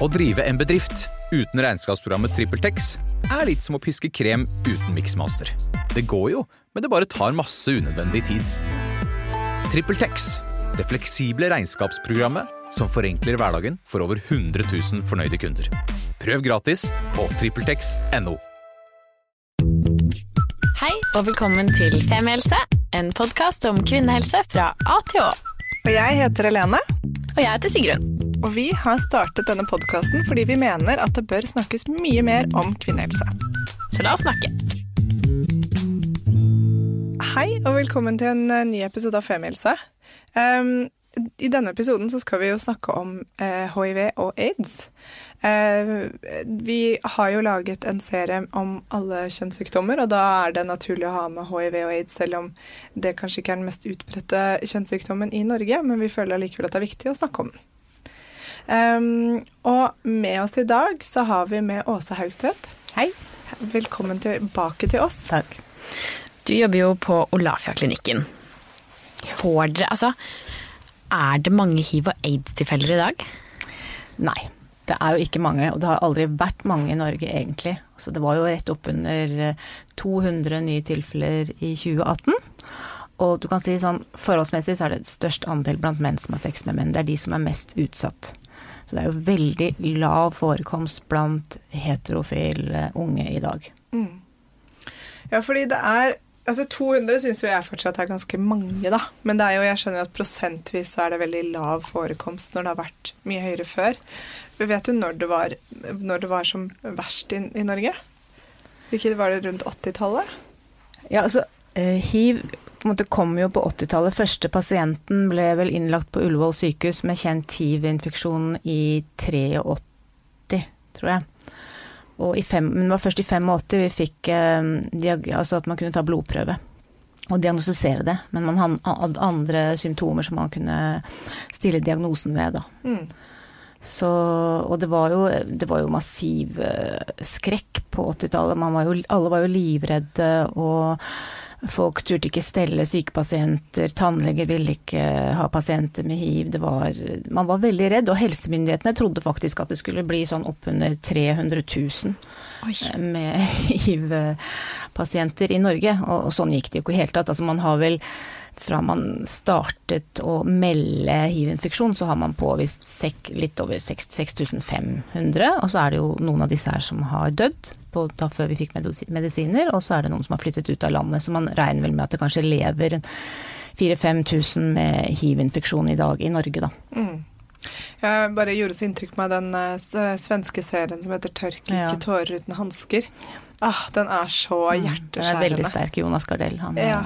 Å drive en bedrift uten regnskapsprogrammet TrippelTex er litt som å piske krem uten miksmaster. Det går jo, men det bare tar masse unødvendig tid. TrippelTex, det fleksible regnskapsprogrammet som forenkler hverdagen for over 100 000 fornøyde kunder. Prøv gratis på TrippelTex.no. Hei og velkommen til Femihelse, en podkast om kvinnehelse fra A til Å. Og jeg heter Helene, Og jeg heter Sigrun. Og vi har startet denne podkasten fordi vi mener at det bør snakkes mye mer om kvinnehelse. Så la oss snakke. Hei og velkommen til en eh, ny episode av Femihelse. Um, I denne episoden så skal vi jo snakke om eh, hiv og aids. Eh, vi har jo laget en serie om alle kjønnssykdommer, og da er det naturlig å ha med hiv og aids, selv om det kanskje ikke er den mest utbredte kjønnssykdommen i Norge, men vi føler allikevel at det er viktig å snakke om den. Um, og med oss i dag så har vi med Åse Haugstvedt. Hei. Velkommen tilbake til oss. Takk. Du jobber jo på Olafia-klinikken. Får dere Altså, er det mange hiv- og aids-tilfeller i dag? Nei, det er jo ikke mange, og det har aldri vært mange i Norge egentlig. Så det var jo rett oppunder eh, 200 nye tilfeller i 2018. Og du kan si sånn, forholdsmessig så er det størst andel blant menn som har sex med menn. Det er de som er mest utsatt. Så det er jo veldig lav forekomst blant heterofile unge i dag. Ja, fordi det er Altså 200 syns jo jeg fortsatt er ganske mange, da. Men det er jo, jeg skjønner jo at prosentvis så er det veldig lav forekomst når det har vært mye høyere før. Vet du når det var, når det var som verst i, i Norge? Hvilket var det rundt 80-tallet? Ja, altså eh, hiv på en måte kom jo på 80-tallet. Første pasienten ble vel innlagt på Ullevål sykehus med kjent hiv-infeksjon i 83, tror jeg. Fem, men det var først i 85 vi fikk eh, altså at man kunne ta blodprøve og diagnostisere det. Men man hadde andre symptomer som man kunne stille diagnosen ved, da. Mm. Så, og det var jo, det var jo massiv eh, skrekk på 80-tallet. Alle var jo livredde, og folk turte ikke stelle syke pasienter. Tannleger ville ikke ha pasienter med hiv. Det var, man var veldig redd, og helsemyndighetene trodde faktisk at det skulle bli sånn oppunder 300 000 Oi. med hiv-pasienter i Norge. Og, og sånn gikk det jo ikke i det hele tatt. Altså man har vel fra man startet å melde hiv-infeksjon, så har man påvist litt over 6500, og så er det jo noen av disse her som har dødd på, da før vi fikk medisiner, og så er det noen som har flyttet ut av landet, så man regner vel med at det kanskje lever 4000-5000 med hiv-infeksjon i dag i Norge, da. Mm. Jeg bare gjorde så inntrykk på meg den eh, svenske serien som heter 'Tørk ikke Ja. tårer uten hansker'. Ah, den er så hjerteskjærende. Den er veldig sterk, Jonas Gardell. Han Ja.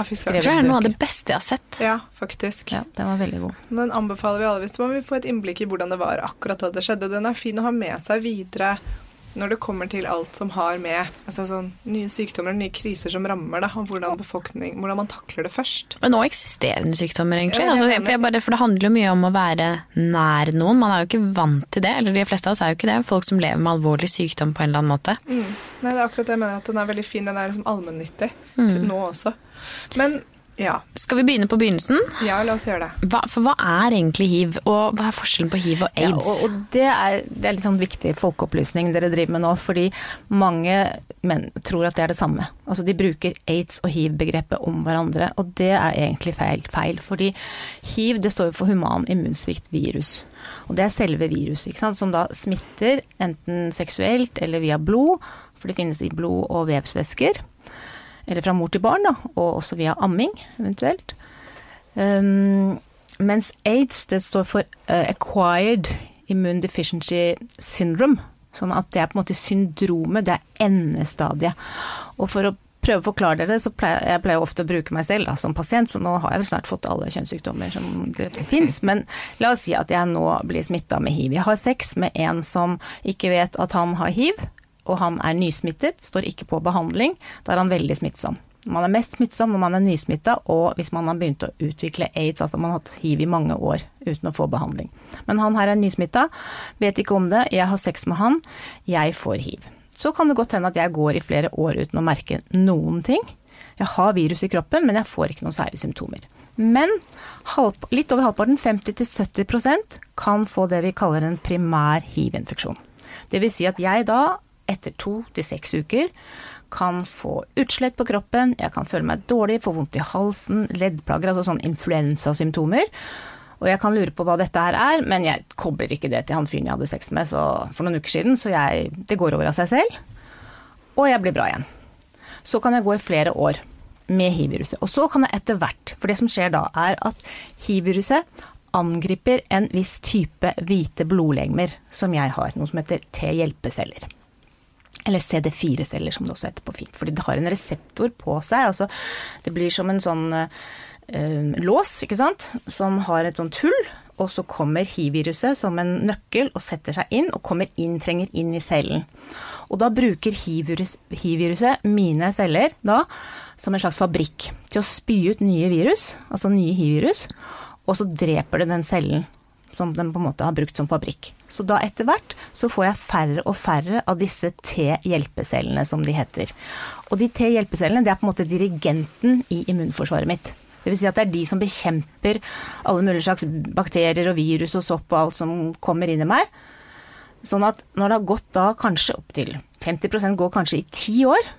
Ja, fy søren. Jeg tror det er noe av det beste jeg har sett. Ja, faktisk. ja, den var veldig god. Den anbefaler vi alle hvis man vil få et innblikk i hvordan det var akkurat da det skjedde. Den er fin å ha med seg videre når det kommer til alt som har med altså sånn, nye sykdommer, nye kriser som rammer, da, og hvordan, befolkning, hvordan man takler det først. Men nå eksisterende sykdommer, egentlig. Ja, Altså, for, bare, for det handler jo mye om å være nær noen. Man er jo ikke vant til det, eller de fleste av oss er jo ikke det. Folk som lever med alvorlig sykdom på en eller annen måte. Mm. Nei, det er akkurat det jeg mener, at den er veldig fin. Den er liksom allmennyttig Mm. nå også. Men ja, Skal vi begynne på begynnelsen? ja, la oss gjøre det. Hva, for hva er egentlig hiv, og hva er forskjellen på hiv og Ja, aids? og, og det, er, det er litt sånn viktig folkeopplysning dere driver med nå, fordi mange menn tror at det er det samme. Altså de bruker aids- og hiv-begrepet om hverandre, og det er egentlig feil. feil fordi hiv det står jo for human immunsvikt virus. Og det er selve viruset, ikke sant, som da smitter enten seksuelt eller via blod, for det finnes i blod- og vevsvæsker. Eller fra mor til barn, da, og også via amming, eventuelt. Um, mens aids det står for uh, acquired immune deficiency syndrome. Sånn at det er på en måte syndromet, det er endestadiet. Og for å prøve å forklare dere, så pleier jeg pleier ofte å bruke meg selv da, som pasient, så nå har jeg vel snart fått alle kjønnssykdommer som det fins. Men la oss si at jeg nå blir smitta med hiv. Jeg har sex med en som ikke vet at han har hiv, og han er nysmittet, står ikke på behandling. Da er han veldig smittsom. Man er mest smittsom når man er nysmitta, og hvis man har begynt å utvikle aids, altså man har hatt hiv i mange år uten å få behandling. Men han her er nysmitta, vet ikke om det, jeg har sex med han, jeg får hiv. Så kan det godt hende at jeg går i flere år uten å merke noen ting. Jeg har virus i kroppen, men jeg får ikke noen særlige symptomer. Men litt over halvparten, 50-70% kan få det vi kaller en primær hivinfeksjon. Det vil si at jeg da, etter to til seks uker, kan få utslett på kroppen, jeg kan føle meg dårlig, få vondt i halsen, leddplager, altså sånn influensasymptomer. Og jeg kan lure på hva dette her er, men jeg kobler ikke det til han fyren jeg hadde sex med for noen uker siden, så jeg, det går over av seg selv. Og jeg blir bra igjen. Så kan jeg gå i flere år med hiv-viruset. Og så kan jeg etter hvert, for det som skjer da, er at hiv-viruset angriper en viss type hvite blodlegemer som jeg har, noe som heter T-hjelpeceller. Eller CD4-celler, som det også heter på fint. Fordi det har en reseptor på seg. Altså, det blir som en sånn eh, lås, ikke sant, som har et sånt hull. Og så kommer hiv-viruset som en nøkkel og setter seg inn, og kommer inn, trenger inn i cellen. Og da bruker hiv-viruset hiv mine celler da som en slags fabrikk til å spy ut nye virus, altså nye hiv-virus, og så dreper det den cellen som den på en måte har brukt som fabrikk. Så da etter hvert så får jeg færre og færre av disse T-hjelpecellene, som de heter. Og de T-hjelpecellene det er på en måte dirigenten i immunforsvaret mitt. Det vil si at det er de som bekjemper alle mulige slags bakterier og virus og sopp og alt som kommer inn i meg. Sånn at når det har gått da kanskje opptil 50% går kanskje i ti år,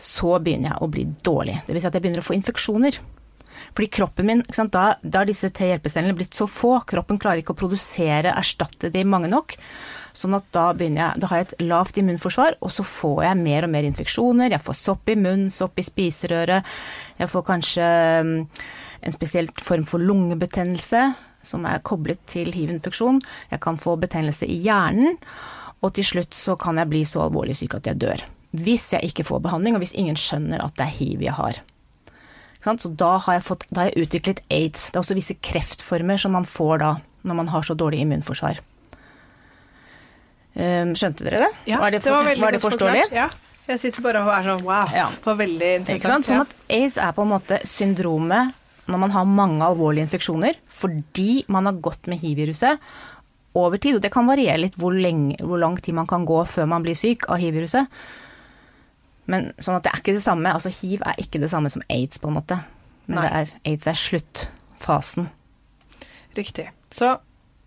så begynner jeg å bli dårlig. Det vil si at jeg begynner å få infeksjoner. Fordi kroppen min, sant, da, da, disse T-hjelpecellene blitt så få, kroppen klarer ikke å produsere, erstatte de mange nok. Sånn at da jeg, da har jeg et lavt immunforsvar, og så får jeg mer og mer infeksjoner. Jeg får sopp i munnen, sopp i spiserøret. Jeg får kanskje mm, en spesiell form for lungebetennelse som er koblet til hiv-infeksjon. Jeg kan få betennelse i hjernen, og til slutt så kan jeg bli så alvorlig syk at jeg dør. Hvis jeg ikke får behandling, og hvis ingen skjønner at det er hiv jeg har. Så da har, jeg fått, da har jeg utviklet aids. Det er også visse kreftformer som man får da, når man har så dårlig immunforsvar. Ehm, skjønte dere det? Ja, var det, for, det var veldig var det forståelig? Ja. Jeg sitter bare og er sånn wow, ja. det var veldig interessant. Sånn at aids er på en måte syndromet når man har mange alvorlige infeksjoner fordi man har gått med hiv-viruset over tid. Og det kan variere litt hvor, lenge, hvor lang tid man kan gå før man blir syk av hiv-viruset. Men sånn at det er ikke det samme. Altså hiv er ikke det samme som aids, på en måte. Men er, aids er sluttfasen. Riktig. Så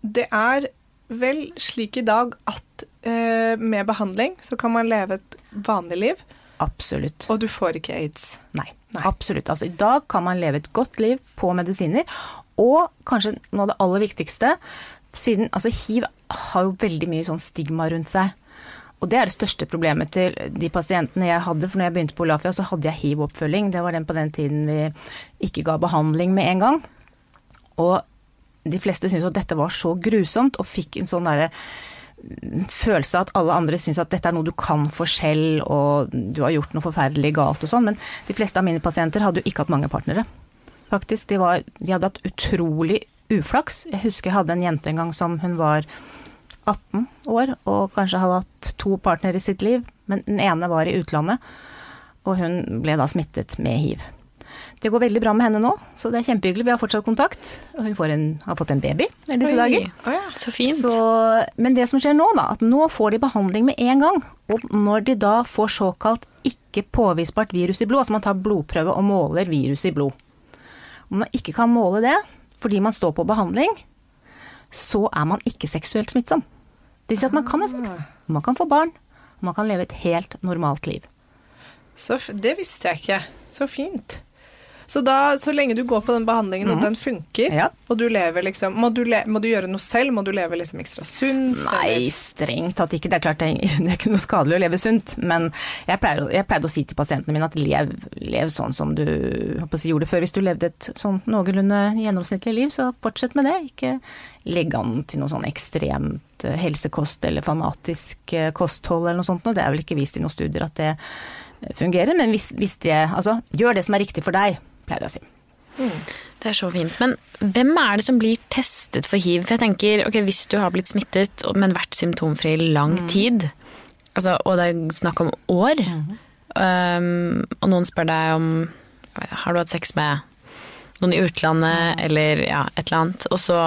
det er vel slik i dag at eh, med behandling så kan man leve et vanlig liv. Absolutt. Og du får ikke aids. Nei. Nei. Absolutt. Altså i dag kan man leve et godt liv på medisiner. Og kanskje noe av det aller viktigste, siden altså hiv har jo veldig mye sånn stigma rundt seg. Og det er det største problemet til de pasientene jeg hadde. For når jeg begynte på Olafia, så hadde jeg hiv-oppfølging. Det var den på den tiden vi ikke ga behandling med en gang. Og de fleste syntes at dette var så grusomt, og fikk en sånn derre følelse av at alle andre syns at dette er noe du kan for selv, og du har gjort noe forferdelig galt og sånn. Men de fleste av mine pasienter hadde jo ikke hatt mange partnere. Faktisk. De, var, de hadde hatt utrolig uflaks. Jeg husker jeg hadde en jente en gang som hun var 18 år og kanskje hadde hatt to partnere i sitt liv, men den ene var i utlandet, og hun ble da smittet med hiv. Det går veldig bra med henne nå, så det er kjempehyggelig. Vi har fortsatt kontakt. Og hun en, har fått en baby i disse Oi. dager. Oh ja, så fint. Så, men det som skjer nå, da, at nå får de behandling med en gang. Og når de da får såkalt ikke påvisbart virus i blod, altså man tar blodprøve og måler virus i blod. Om man ikke kan måle det fordi man står på behandling, så er man ikke seksuelt smittsom. Det vil si at man kan ha sex, ah. man kan få barn, og man kan leve et helt normalt liv. Så det visste jeg ikke. Så fint. Så da, så lenge du går på den behandlingen og mm. den funker, ja. og du lever liksom må du, le, må du, gjøre noe selv? Må du leve liksom ekstra sunt? Nei, strengt tatt ikke. Det er klart det, det er ikke noe skadelig å leve sunt, men jeg pleier, jeg pleide å si til pasientene mine at lev, lev sånn som du si, gjorde før. Hvis du levde et sånn noenlunde gjennomsnittlig liv, så fortsett med det. Ikke legg an til noe sånn ekstremt eh, helsekost eller fanatisk eh, kosthold eller noe sånt. Og det er vel ikke vist i noen studier at det fungerer, men hvis, hvis det Altså, gjør det som er riktig for deg pleier jeg å si. Mm. Det er så fint. Men hvem er det som blir testet for hiv? For jeg tenker, ok, Hvis du har blitt smittet, men vært symptomfri i lang mm. tid, altså, og det er snakk om år, mm. um, og noen spør deg om har du hatt sex med noen i utlandet mm. eller ja, et eller annet, og så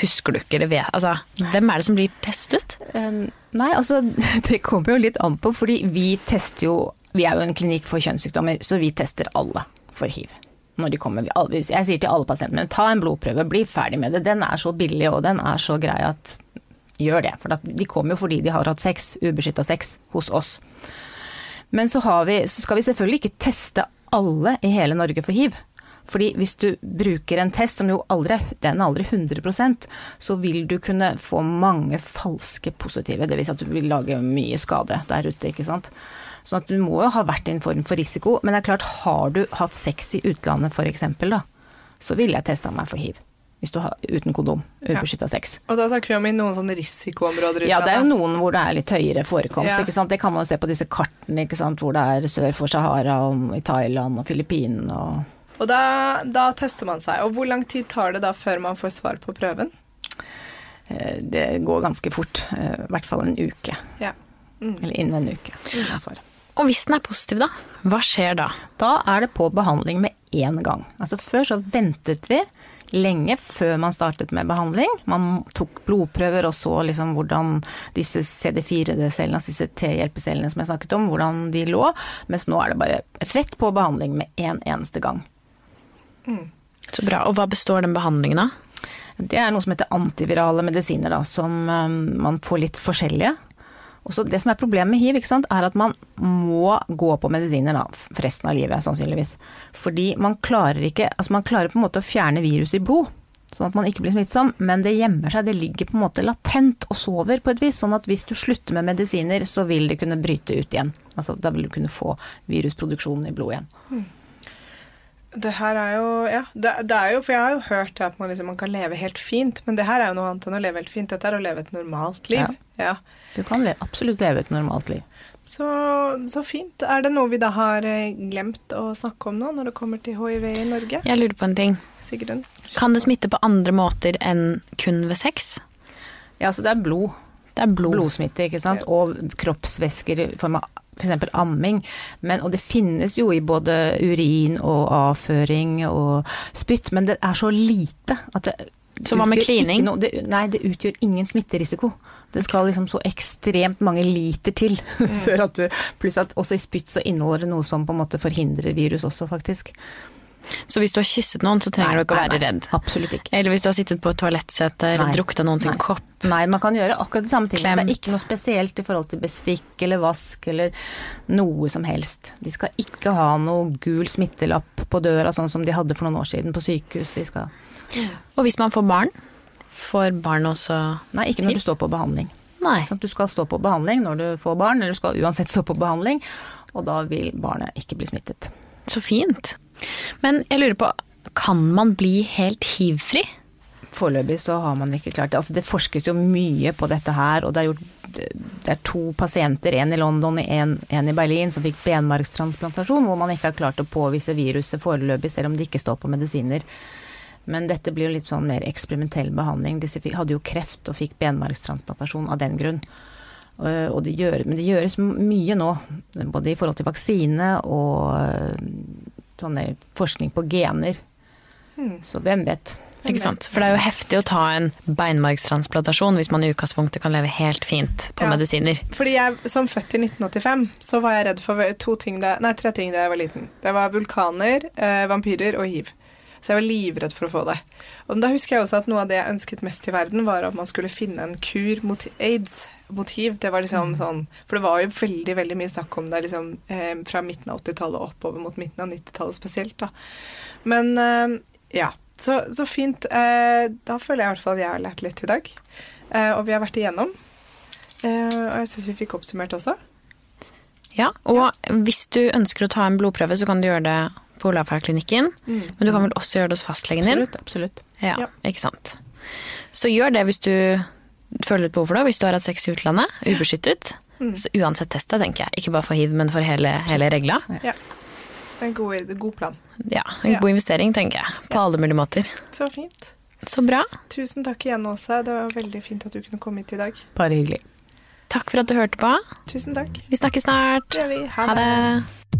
husker du ikke det vet Altså, hvem er det som blir testet? Um, nei, altså det kommer jo litt an på, fordi vi tester jo Vi er jo en klinikk for kjønnssykdommer, så vi tester alle for hiv når de kommer. Jeg sier til alle pasientene ta en blodprøve, bli ferdig med det. Den er så billig og den er så grei at gjør det. For de kommer jo fordi de har hatt sex, ubeskytta sex, hos oss. Men så, vi, så skal vi selvfølgelig ikke teste alle i hele Norge for hiv. Fordi hvis du bruker en test som jo aldri, den er aldri 100% så vil du kunne få mange falske positive. Dvs. Si at du vil lage mye skade der ute, ikke sant. Så at du må jo ha vært i en form for risiko. Men det er klart, har du hatt sex i utlandet f.eks., da, så ville jeg testa meg for hiv hvis du har uten kondom, ubeskytta ja. sex. Og da snakker vi om i noen sånne risikoområder? Ja, det er jo noen hvor det er litt høyere forekomst. Ja. ikke sant? Det kan man jo se på disse kartene ikke sant? hvor det er sør for Sahara og i Thailand og Filippinene og Og da, da, tester man seg. Og hvor lang tid tar det da før man får svar på prøven? Eh, det går ganske fort. Eh, I hvert fall en uke. Ja. Mm. Eller innen en uke. Mm. Og hvis den er positiv, da? Hva skjer da? Da er det på behandling med én gang. Altså Før så ventet vi lenge før man startet med behandling. Man tok blodprøver og så liksom hvordan disse CD4-cellene, altså disse T-hjelpecellene som jeg snakket om, hvordan de lå. Mens nå er det bare rett på behandling med én en eneste gang. Mm. Så bra. Og hva består den behandlingen av? Det er noe som heter antivirale medisiner, da, som um, man får litt forskjellige. Og så Det som er problemet med hiv, er at man må gå på medisiner da, for resten av livet, sannsynligvis. Fordi man klarer ikke Altså man klarer på en måte å fjerne viruset i blod, sånn at man ikke blir smittsom, men det gjemmer seg, det ligger på en måte latent og sover på et vis. Sånn at hvis du slutter med medisiner, så vil det kunne bryte ut igjen. Altså da vil du kunne få virusproduksjonen i blodet igjen. Mm. Det her er jo Ja, det, det, er jo For jeg har jo hørt at man, liksom, man, kan leve helt fint, men det her er jo noe annet enn å leve helt fint. Dette er å leve et normalt liv. Ja. ja. Du kan le absolutt leve et normalt liv. Så, så, fint. Er det noe vi da har eh, glemt å snakke om nå, når det kommer til hiv i Norge? Jeg lurer på en ting. Sigrun? Kan det smitte på andre måter enn kun ved sex? Ja, så det er blod. Det er blod. Blodsmitte, ikke sant. Og kroppsvæsker i form av f.eks. amming. Men, og det finnes jo i både urin og avføring og spytt, men det er så lite at det så hva med klining? No, det, nei, det utgjør ingen smitterisiko. Det skal liksom så ekstremt mange liter til mm. før at du Pluss at også i spytt så inneholder det noe som på en måte forhindrer virus også, faktisk. Så hvis du har kysset noen, så trenger nei, du ikke å være nei, redd? Absolutt ikke. Eller hvis du har sittet på et toalettsete eller drukket av noen sin kopp? Nei, man kan gjøre akkurat det samme ting. Det er ikke noe spesielt i forhold til bestikk eller vask eller noe som helst. De skal ikke ha noe gul smittelapp på døra, sånn som de hadde for noen år siden på sykehus. Skal Og hvis man får barn? Får barn også Nei, ikke når du står på behandling. Nei. Sånn du skal stå på behandling når du får barn, eller du skal uansett stå på behandling, og da vil barnet ikke bli smittet. Så fint. Men jeg lurer på, kan man bli helt hivfri? Foreløpig så har man ikke klart det. Altså det forskes jo mye på dette her, og det er, gjort, det er to pasienter, en i London og en, i Berlin, som fikk benmargstransplantasjon, hvor man ikke har klart å påvise viruset foreløpig, selv om de ikke står på medisiner. Men dette blir jo litt sånn mer eksperimentell behandling. Disse hadde jo kreft og fikk benmargstransplantasjon av den grunn. Og det gjør, men det gjøres mye nå, både i forhold til vaksine og sånne forskning på gener. Mm. Så hvem vet. Ikke sant. For det er jo heftig å ta en beinmargstransplantasjon hvis man i utgangspunktet kan leve helt fint på ja. medisiner. Fordi jeg, som født i 1985, så var jeg redd for ting da, nei, tre ting da jeg var liten. Det var vulkaner, eh, vampyrer og hiv. Så jeg var livredd for å få det. Og da husker jeg også at noe av det jeg ønsket mest i verden, var at man skulle finne en kur mot aids. Motiv. Det var liksom mm. sånn For det var jo veldig, veldig mye snakk om det liksom eh, fra midten av 80-tallet oppover mot midten av 90-tallet spesielt, da. Men eh, ja. Så, så fint. Eh, da føler jeg i hvert fall at jeg har lært litt i dag. Eh, og vi har vært igjennom. Eh, og jeg syns vi fikk oppsummert også. Ja, og ja. hvis du ønsker å ta en blodprøve, så kan du gjøre det på Olavheia-klinikken. Mm. Men du kan vel også gjøre det hos fastlegen din? Absolutt. absolutt. Ja, ja, ikke sant. Så gjør det hvis du føler et behov for det, hvis du har hatt sex i utlandet, ubeskyttet. Mm. Så uansett test deg, tenker jeg. Ikke bare for hiv, men for hele, hele regla. Ja. Det er en god, god plan. Ja, en ja. god investering, tenker jeg. På alle mulige måter. Så fint. Så bra. Tusen takk igjen, Åse. Det var veldig fint at du kunne komme hit i dag. Bare hyggelig. Takk for at du hørte på. Tusen takk. Vi snakkes snart. Det gjør vi. Ha, ha det.